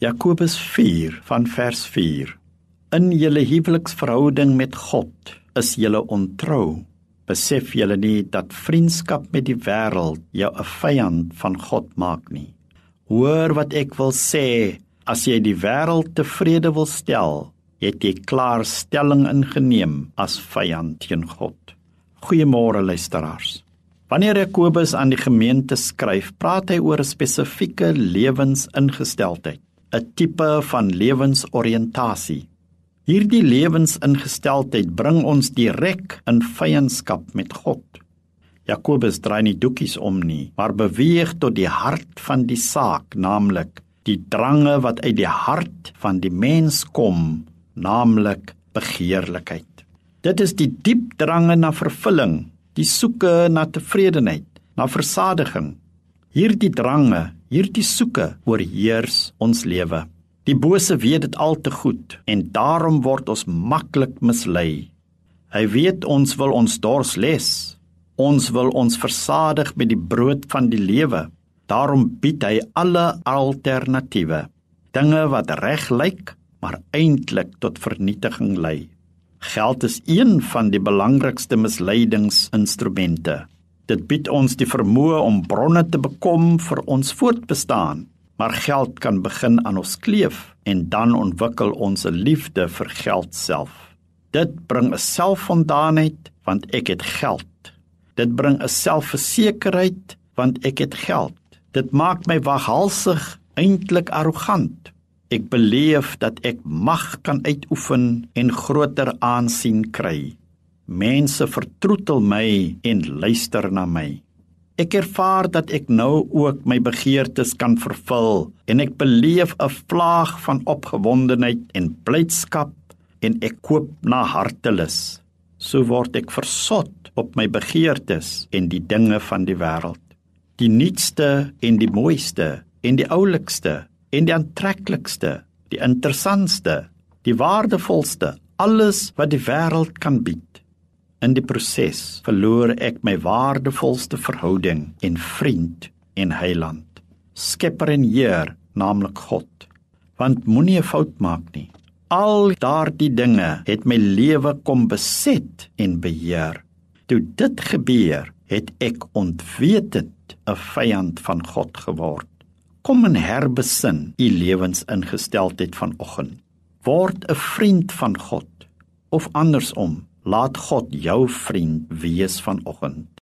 Jakobus 4 van vers 4. In julle huweliksverhouding met God is julle ontrou. Besef julle nie dat vriendskap met die wêreld jou 'n vyand van God maak nie. Hoor wat ek wil sê, as jy die wêreld tevrede wil stel, het jy klaar stelling ingeneem as vyand teen God. Goeiemôre luisteraars. Wanneer Jakobus aan die gemeente skryf, praat hy oor 'n spesifieke lewensingesteldheid, 'n tipe van lewensoriëntasie. Hierdie lewensingesteldheid bring ons direk in vyandskap met God. Jakobus draai nie doekies om nie, maar beweeg tot die hart van die saak, naamlik die drange wat uit die hart van die mens kom, naamlik begeerlikheid. Dit is die diep drange na vervulling die soeke na tevredenheid, na versadiging. Hierdie drange, hierdie soeke oorheers ons lewe. Die bose weet dit al te goed en daarom word ons maklik mislei. Hy weet ons wil ons dors les. Ons wil ons versadig met die brood van die lewe. Daarom bied hy alle alternatiewe. Dinge wat reg lyk, maar eintlik tot vernietiging lei. Geld is een van die belangrikste misleidingsinstrumente. Dit bied ons die vermoë om bronne te bekom vir ons voortbestaan, maar geld kan begin aan ons kleef en dan ontwikkel ons 'n liefde vir geld self. Dit bring 'n selfvoldaanheid want ek het geld. Dit bring 'n selfversekerheid want ek het geld. Dit maak my waghalsig, eintlik arrogant. Ek beleef dat ek mag kan uitoefen en groter aansien kry. Mense vertroetel my en luister na my. Ek ervaar dat ek nou ook my begeertes kan vervul en ek beleef 'n vlaag van opgewondenheid en blydskap en ek koop na hartelus. So word ek versot op my begeertes en die dinge van die wêreld. Die nuutste en die mooiste en die oulikste en die aantreklikste, die interessantste, die waardevolste, alles wat die wêreld kan bied. In die proses verloor ek my waardevolste verhouding en vriend en heiland, Skepper en Heer, naamlik God. Want moenie 'n fout maak nie. Al daardie dinge het my lewe kom beset en beheer. Toe dit gebeur, het ek ontwetend 'n vyand van God geword. Kom en herbesin u lewensingesteldheid vanoggend. Word 'n vriend van God of andersom, laat God jou vriend wees vanoggend.